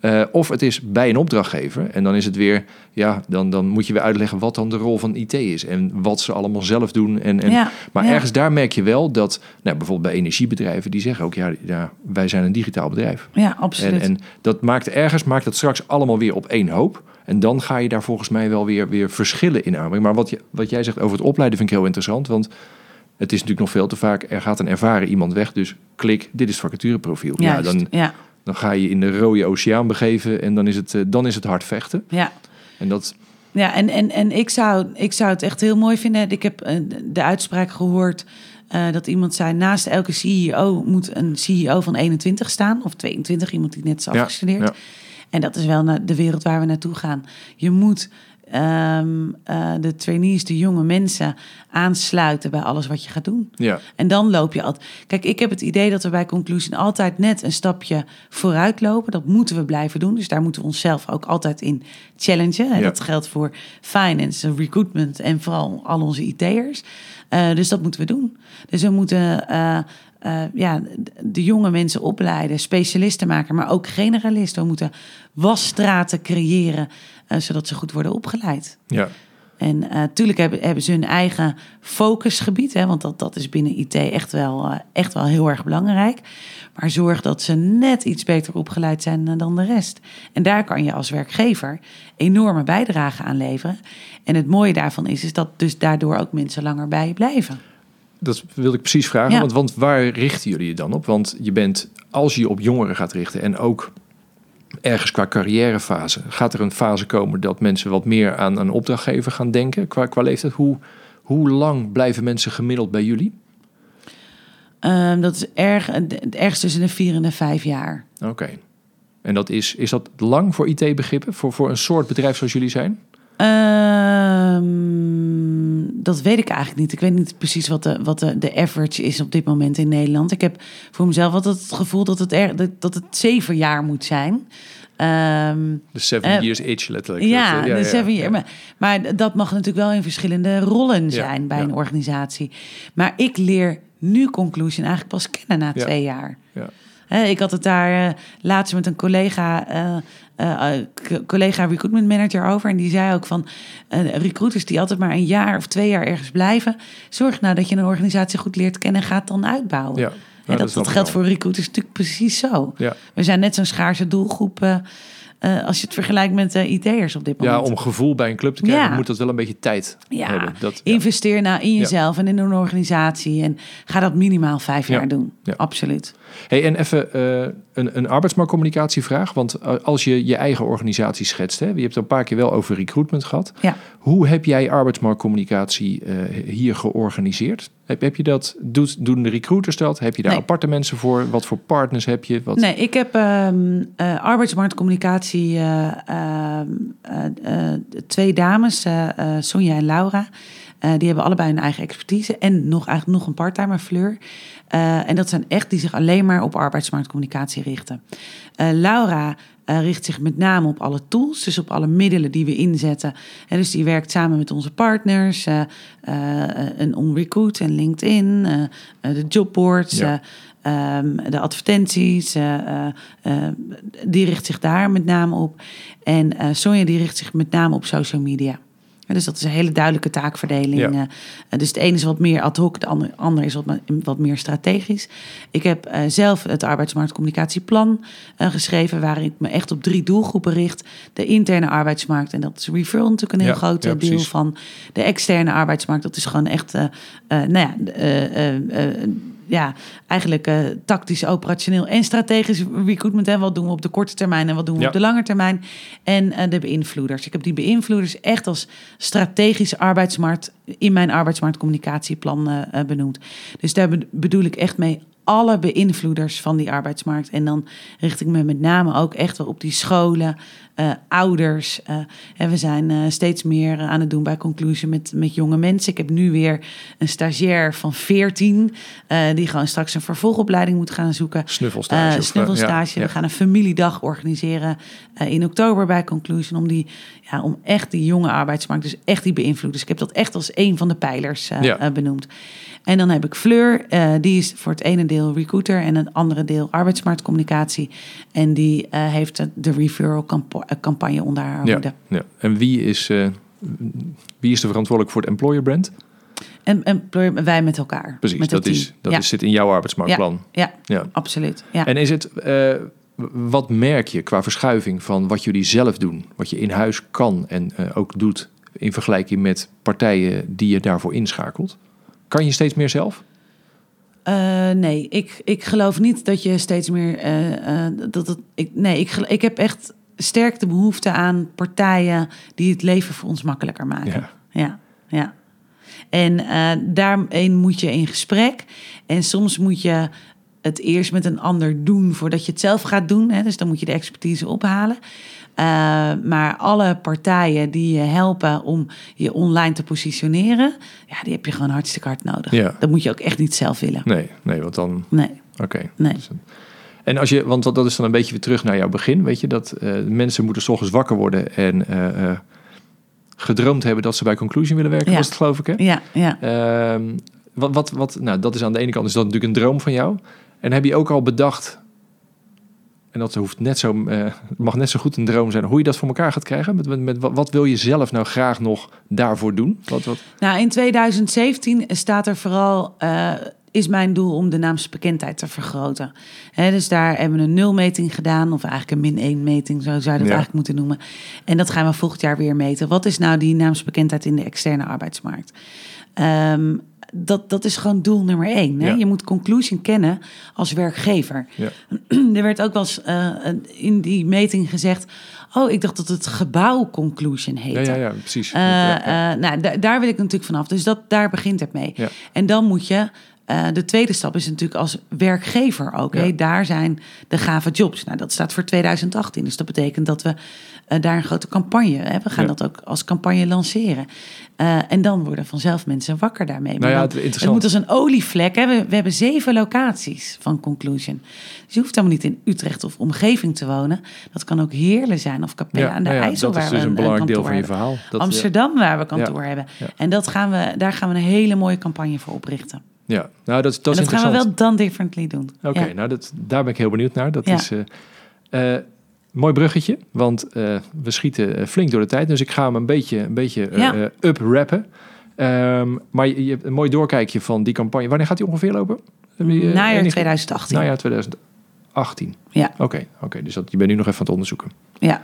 Eh, of het is bij een opdrachtgever. En dan is het weer, ja, dan, dan moet je weer uitleggen wat dan de rol van IT is. En wat ze allemaal zelf doen. En, en, Ja, maar ja. ergens daar merk je wel dat, nou, bijvoorbeeld bij energiebedrijven, die zeggen ook, ja, ja wij zijn een digitaal bedrijf. Ja, En, absoluut. en dat maakt ergens maakt dat straks allemaal weer op één hoop. En dan ga je daar volgens mij wel weer, weer verschillen in aanbrengen. Maar wat, je, wat jij zegt over het opleiden vind ik heel interessant. Want het is natuurlijk nog veel te vaak, er gaat een ervaren iemand weg. Dus klik, dit is vacatureprofiel. Ja, dan, ja, dan ga je in de rode oceaan begeven en dan is het, eh, dan is het hard vechten. ja. En dat, Ja, en, en, en ik, zou, ik zou het echt heel mooi vinden. Ik heb eh, de uitspraak gehoord eh, dat iemand zei... naast elke CEO moet een CEO van 21 staan. Of 22, iemand die net is afgestudeerd. ja. En dat is wel de wereld waar we naartoe gaan. Je moet ehm, eh, de trainees, de jonge mensen aansluiten bij alles wat je gaat doen. ja, En dan loop je altijd. Kijk, ik heb het idee dat we bij Conclusion altijd net een stapje vooruit lopen. Dat moeten we blijven doen. Dus daar moeten we onszelf ook altijd in challengen. En Ja. dat geldt voor finance, recruitment en vooral al onze IT'ers. Eh, dus dat moeten we doen. Dus we moeten eh, ja, de jonge mensen opleiden, specialisten maken, maar ook generalisten. We moeten wasstraten creëren, eh, zodat ze goed worden opgeleid. ja, En natuurlijk hebben, hebben ze hun eigen focusgebied, hè, want dat, dat is binnen IT echt wel, eh, echt wel heel erg belangrijk. Maar zorg dat ze net iets beter opgeleid zijn eh, dan de rest. En daar kan je als werkgever enorme bijdrage aan leveren. En het mooie daarvan is, is dat dus daardoor ook mensen langer bij je blijven. dat wilde ik precies vragen. Ja. Want, want waar richten jullie je dan op? Want je bent, als je je op jongeren gaat richten en ook ergens qua carrièrefase, gaat er een fase komen dat mensen wat meer aan een opdrachtgever gaan denken qua, qua leeftijd? Hoe, hoe lang blijven mensen gemiddeld bij jullie? Ehm, dat is erg, ergens tussen de vier en de vijf jaar. Oké. En dat is, is dat lang voor IT-begrippen? Voor, voor een soort bedrijf zoals jullie zijn? Ehm, dat weet ik eigenlijk niet. Ik weet niet precies wat, de, wat de, de average is op dit moment in Nederland. Ik heb voor mezelf altijd het gevoel dat het, er, dat, dat het zeven jaar moet zijn. Ehm, De seven Eh, years itch letterlijk. ja, eh, de seven ja. year. Maar, maar dat mag natuurlijk wel in verschillende rollen zijn bij een organisatie. Maar ik leer nu Conclusion eigenlijk pas kennen na twee jaar. Ik had het daar eh, laatst met een collega, collega recruitment manager over. En die zei ook van recruiters die altijd maar een jaar of twee jaar ergens blijven. Zorg nou dat je een organisatie goed leert kennen en gaat dan uitbouwen. Ja. Dat, dat ik geldt voor recruiters natuurlijk precies zo. Ja. We zijn net zo'n schaarse doelgroep eh, eh, als je het vergelijkt met eh IT'ers op dit ja, moment. om gevoel bij een club te krijgen, Ja. moet dat wel een beetje tijd Ja, hebben. Dat, ja. investeer nou in jezelf en in een organisatie. En ga dat minimaal vijf Ja. jaar doen. Ja. Absoluut. Hey, en even eh, een, een arbeidsmarktcommunicatievraag. Want eh, als je je eigen organisatie schetst, hè, je hebt het een paar keer wel over recruitment gehad. Ja. Hoe heb jij arbeidsmarktcommunicatie eh, hier georganiseerd? Heb, heb je dat, doet, doen de recruiters dat? Heb je daar Nee. aparte mensen voor? Wat voor partners heb je? Wat, Nee, ik heb ehm eh, arbeidsmarktcommunicatie, eh, ehm, eh, eh, twee dames, Sonja en Laura. Die hebben allebei hun eigen expertise en nog, eigenlijk nog een parttimer, Fleur. Eh, en dat zijn echt die zich alleen maar op arbeidsmarktcommunicatie richten. Eh, Laura eh, richt zich met name op alle tools, dus op alle middelen die we inzetten. En dus die werkt samen met onze partners, een OnRecruit en LinkedIn, de jobboards, Ja. eh, Ehm, de advertenties, die richt zich daar met name op. En Sonja die richt zich met name op social media. Dus dat is een hele duidelijke taakverdeling. Ja. eh. Dus de ene is wat meer ad hoc, de ander, ander is wat, wat meer strategisch. Ik heb eh, zelf het arbeidsmarktcommunicatieplan eh, geschreven... waarin ik me echt op drie doelgroepen richt. De interne arbeidsmarkt, en dat is referral natuurlijk een heel Ja, groot ja, deel van. De externe arbeidsmarkt, dat is gewoon echt... nou ja, ja, eigenlijk eh, tactisch, operationeel en strategisch recruitment. En wat doen we op de korte termijn en wat doen we Ja. op de lange termijn. En eh, de beïnvloeders. Ik heb die beïnvloeders echt als strategische arbeidsmarkt in mijn arbeidsmarktcommunicatieplan eh, benoemd. Dus daar be- bedoel ik echt mee alle beïnvloeders van die arbeidsmarkt. En dan richt ik me met name ook echt wel op die scholen, eh, ouders. eh, en we zijn eh, steeds meer aan het doen bij Conclusion met, met jonge mensen. Ik heb nu weer een stagiair van 14, eh, die gewoon straks een vervolgopleiding moet gaan zoeken. Snuffelstage. Snuffelstage. ja, We gaan een familiedag organiseren in oktober bij Conclusion. Om, die, ja, om echt die jonge arbeidsmarkt, dus echt die beïnvloeders. Ik heb dat echt als een van de pijlers Ja. benoemd. En dan heb ik Fleur, eh, die is voor het ene deel recruiter en een andere deel arbeidsmarktcommunicatie. En die eh, heeft de- referral eh, campagne onder haar Ja, hoede. ja. En wie is, wie is er verantwoordelijk voor het employer brand? En, en wij met elkaar. Precies, met het dat, is, dat ja, is, zit in jouw arbeidsmarktplan. ja, Ja. absoluut. Ja. En is het, wat merk je qua verschuiving van wat jullie zelf doen, wat je in huis kan en ook doet in vergelijking met partijen die je daarvoor inschakelt? Kan je steeds meer zelf? Eh, nee, ik, ik geloof niet dat je steeds meer. eh, eh, dat het, ik, nee, ik, ik heb echt sterk de behoefte aan partijen die het leven voor ons makkelijker maken. Ja. ja. ja. En daarin moet je in gesprek. En soms moet je het eerst met een ander doen voordat je het zelf gaat doen. Hè? Dus dan moet je de expertise ophalen. Eh, maar alle partijen die je helpen om je online te positioneren, ja, die heb je gewoon hartstikke hard nodig. Ja. Dat moet je ook echt niet zelf willen. Nee, nee, want dan. Nee, Oké. nee. Dus, eh, En als je, want dat is dan een beetje weer terug naar jouw begin, weet je, dat eh, mensen moeten 's ochtends wakker worden en gedroomd hebben dat ze bij Conclusion willen werken, Ja. was het geloof ik, hè? Ja, ja. Ehm, wat, wat, wat, nou, dat is aan de ene kant is dat natuurlijk een droom van jou. En heb je ook al bedacht, en dat hoeft net zo, het mag net zo goed een droom zijn, hoe je dat voor elkaar gaat krijgen? Met, met, met wat, wil je zelf nou graag nog daarvoor doen? Wat, wat, Nou, in 2017 staat er vooral. eh, is mijn doel om de naamsbekendheid te vergroten. Hè, dus daar hebben we een nulmeting gedaan, of eigenlijk een min 1 meting, zo zou je dat Ja. eigenlijk moeten noemen. En dat gaan we volgend jaar weer meten. Wat is nou die naamsbekendheid in de externe arbeidsmarkt? Ehm, dat, dat is gewoon doel nummer één. Hè? Ja. Je moet Conclusion kennen als werkgever. ja. er werd ook wel eens eh, in die meting gezegd... oh, ik dacht dat het gebouw Conclusion heette. Ja, ja, ja, precies. Eh, eh, nou, da- daar wil ik natuurlijk vanaf. Dus dat, daar begint het mee. En dan moet je. Eh, de tweede stap is natuurlijk als werkgever ook. Ja. Daar zijn de gave jobs. Nou, dat staat voor 2018. Dus dat betekent dat we eh, daar een grote campagne. Hè, we gaan Ja. dat ook als campagne lanceren. Eh, en dan worden vanzelf mensen wakker daarmee. Nou ja, het moet als een olievlek. Hè. We, we hebben zeven locaties van Conclusion. Dus je hoeft helemaal niet in Utrecht of omgeving te wonen. Dat kan ook Heerlen zijn of Capella aan de nou IJssel. dat is waar dus we een belangrijk deel kantoor van je hebben. verhaal. Dat, Amsterdam, waar we kantoor hebben. En dat gaan we, daar gaan we een hele mooie campagne voor oprichten. Ja, nou, dat, is- dat is en dat gaan we wel dan differently doen. Oké, Ja. nou dat, daar ben ik heel benieuwd naar. Dat Ja. is eh, eh, mooi bruggetje, want eh, we schieten flink door de tijd. Dus ik ga hem een beetje, een beetje Ja. up-rappen. Ehm, maar je, je hebt een mooi doorkijkje van die campagne. Wanneer gaat die ongeveer lopen? Najaar enig- 2018. Najaar 2018. Ja. Oké, oké. dus dat, je bent nu nog even aan het onderzoeken. Ja,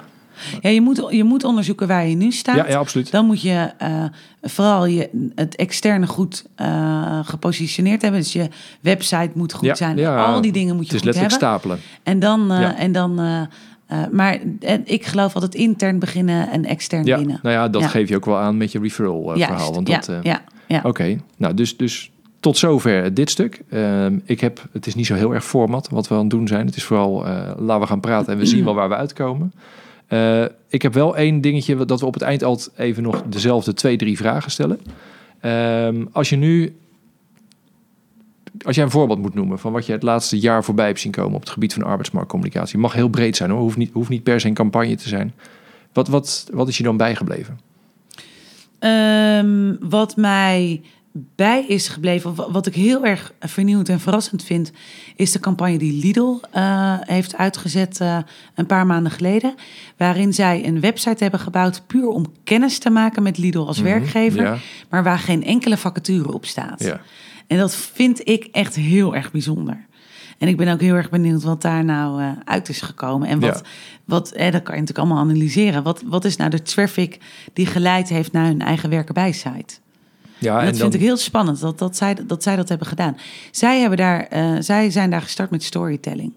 ja je, moet, je moet onderzoeken waar je nu staat. Ja, ja, absoluut. Dan moet je eh, vooral je, het externe goed eh, gepositioneerd hebben. Dus je website moet goed Ja, zijn. ja. Al die dingen moet Het je is goed letterlijk hebben. stapelen. En dan, eh, Ja. en dan maar ik geloof altijd intern beginnen en extern Ja, binnen. nou ja, dat Ja. geef je ook wel aan met je referral verhaal. Want ja, dat, eh, ja, ja. Oké, nou dus, dus tot zover dit stuk. Ehm, ik heb, het is niet zo heel erg format wat we aan het doen zijn. Het is vooral, laten we gaan praten en we zien wel waar we uitkomen. Eh, ik heb wel één dingetje dat we op het eind altijd even nog dezelfde twee, drie vragen stellen. Ehm, als je nu, als jij een voorbeeld moet noemen van wat je het laatste jaar voorbij hebt zien komen op het gebied van arbeidsmarktcommunicatie, mag heel breed zijn hoor, hoeft niet, hoeft niet per se een campagne te zijn. Wat, wat, wat is je dan bijgebleven? Ehm, wat mij bij is gebleven, wat ik heel erg vernieuwend en verrassend vind, is de campagne die Lidl eh, heeft uitgezet eh, een paar maanden geleden. Waarin zij een website hebben gebouwd puur om kennis te maken met Lidl als Mhm, werkgever, ja. maar waar geen enkele vacature op staat. Ja. En dat vind ik echt heel erg bijzonder. En ik ben ook heel erg benieuwd wat daar nou eh, uit is gekomen. En wat, Ja. wat eh, dat kan je natuurlijk allemaal analyseren. Wat, wat is nou de traffic die geleid heeft naar hun eigen werkenbij-site? Ja, En dat vind ik heel spannend dat, dat, zij, dat zij dat hebben gedaan. Zij, hebben daar, eh, zij zijn daar gestart met storytelling.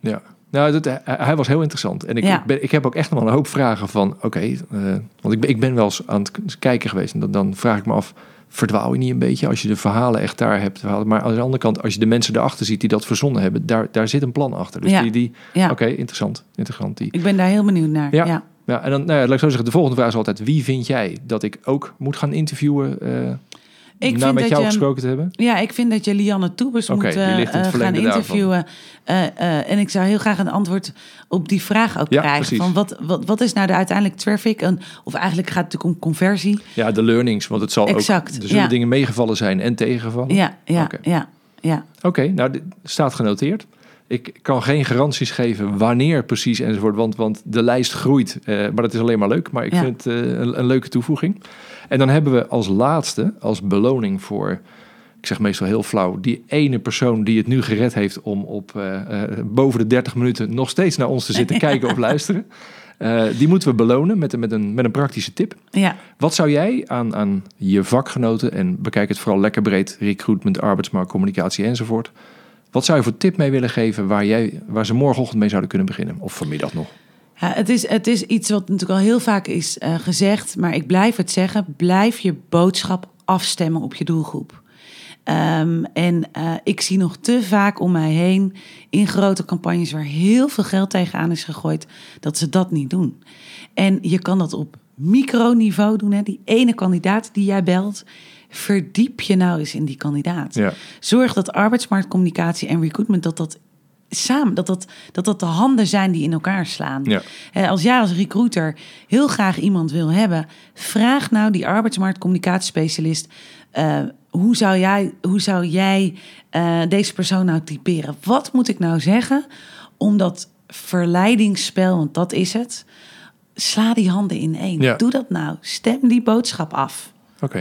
Ja, nou, dat, hij, hij was heel interessant. En ik, Ja. ben, ik heb ook echt nog wel een hoop vragen van... Oké, eh, want ik ben, ik ben wel eens aan het kijken geweest. En dan, dan vraag ik me af, verdwaal je niet een beetje... als je de verhalen echt daar hebt. Maar aan de andere kant, als je de mensen erachter ziet... die dat verzonnen hebben, daar, daar zit een plan achter. Dus Ja. die... die Ja. Oké, interessant. interessant die. Ik ben daar heel benieuwd naar. Ja. Ja. En dan, nou laat ik zo zeggen, de volgende vraag is altijd... wie vind jij dat ik ook moet gaan interviewen... eh Ik vind met dat jou je- gesproken te hebben? Ja, ik vind dat je Lianne Toebers moet eh, eh, gaan interviewen. Eh, en ik zou heel graag een antwoord op die vraag ook Ja, krijgen. precies. Van wat, wat, wat is nou de uiteindelijk traffic? En, of eigenlijk gaat het natuurlijk om conversie. Ja, de learnings. Want het zal Exact, ook... Er zullen ja. dingen meegevallen zijn en tegengevallen. Ja, ja. Ja, Oké, nou, dit staat genoteerd. Ik kan geen garanties geven wanneer precies enzovoort, want, want de lijst groeit. eh, maar dat is alleen maar leuk. Maar ik Ja. vind het eh, een, een leuke toevoeging. En dan hebben we als laatste, als beloning voor, ik zeg meestal heel flauw, die ene persoon die het nu gered heeft om op eh, boven de 30 minuten nog steeds naar ons te zitten kijken of luisteren. Die moeten we belonen met, een- met, een, met een praktische tip. ja. Wat zou jij aan, aan je vakgenoten, en bekijk het vooral lekker breed, recruitment, arbeidsmarkt, communicatie enzovoort. Wat zou je voor tip mee willen geven waar, jij, waar ze morgenochtend mee zouden kunnen beginnen? Of vanmiddag nog? Ja, het, is, het is iets wat natuurlijk al heel vaak is eh, gezegd, maar ik blijf het zeggen. Blijf je boodschap afstemmen op je doelgroep. Ehm, en eh, ik zie nog te vaak om mij heen in grote campagnes waar heel veel geld tegenaan is gegooid, dat ze dat niet doen. En je kan dat op microniveau doen. Hè? Die ene kandidaat die jij belt, verdiep je nou eens in die kandidaat. Ja. Zorg dat arbeidsmarktcommunicatie en recruitment dat dat samen, dat dat, dat dat de handen zijn die in elkaar slaan. Ja. Als jij als recruiter heel graag iemand wil hebben, vraag nou die arbeidsmarktcommunicatiespecialist. eh, hoe zou jij, hoe zou jij eh, deze persoon nou typeren? Wat moet ik nou zeggen om dat verleidingsspel, want dat is het. Sla die handen in één. Ja. Doe dat nou. Stem die boodschap af.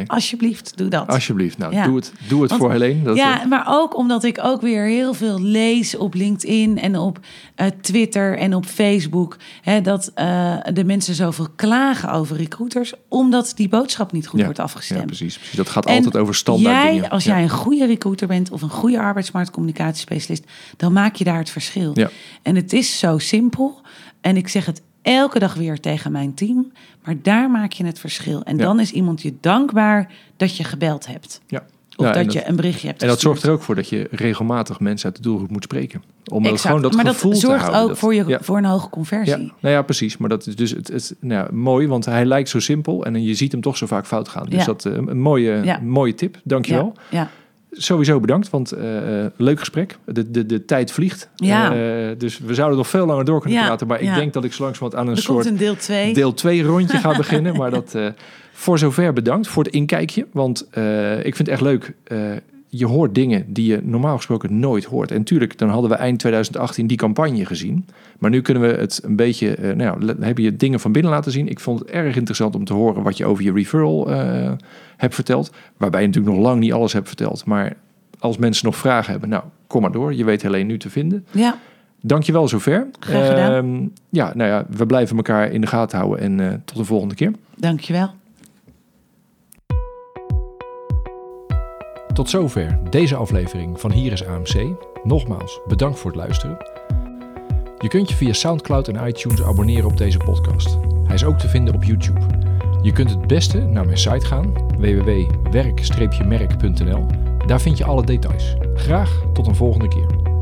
Alsjeblieft, doe dat. alsjeblieft. Nou, Ja. doe het, doe het Want- voor Helene. Dat, ja, maar ook omdat ik ook weer heel veel lees op LinkedIn en op eh, Twitter en op Facebook. Hè, dat eh, de mensen zoveel klagen over recruiters, omdat die boodschap niet goed ja, wordt afgestemd. Ja, precies, precies. Dat gaat En altijd over standaard jij, dingen. Als Ja. jij een goede recruiter bent of een goede arbeidsmarktcommunicatiespecialist, dan maak je daar het verschil. Ja. En het is zo simpel. En ik zeg het elke dag weer tegen mijn team. Maar daar maak je het verschil. En Ja. dan is iemand je dankbaar dat je gebeld hebt. Ja. Of Ja, dat je een berichtje hebt En dat zorgt er ook voor dat je regelmatig mensen uit de doelgroep moet spreken. Om Exact. gewoon dat maar gevoel dat te zorgt houden. ook Dat- voor, je, ja. voor een hoge conversie. Ja, nou ja, precies. Maar dat is dus het, het nou ja, mooi, want hij lijkt zo simpel en je ziet hem toch zo vaak fout gaan. Dus dat eh, een mooie, mooie tip. Dankjewel. Ja. Sowieso bedankt, want eh, eh, leuk gesprek. De, de, de tijd vliegt. Ja. Eh, dus we zouden nog veel langer door kunnen Ja, praten. Maar ik denk dat ik zo langzamerhand aan een Er soort een deel 2. deel 2 rondje ga beginnen. Maar dat voor zover bedankt voor het inkijkje. Want ik vind het echt leuk. Je hoort dingen die je normaal gesproken nooit hoort. En tuurlijk, dan hadden we eind 2018 die campagne gezien. Maar nu kunnen we het een beetje... eh, nou ja, heb je dingen van binnen laten zien. Ik vond het erg interessant om te horen wat je over je referral eh, hebt verteld. Waarbij je natuurlijk nog lang niet alles hebt verteld. Maar als mensen nog vragen hebben, nou, kom maar door. Je weet alleen nu te vinden. Ja, Dankjewel zover. Graag gedaan. Ehm, ja, nou ja, we blijven elkaar in de gaten houden. En eh, tot de volgende keer. dankjewel. Tot zover deze aflevering van Hier is AMC. Nogmaals, bedankt voor het luisteren. Je kunt je via SoundCloud en iTunes abonneren op deze podcast. Hij is ook te vinden op YouTube. Je kunt het beste naar mijn site gaan, www.werk-merk.nl. Daar vind je alle details. Graag tot een volgende keer.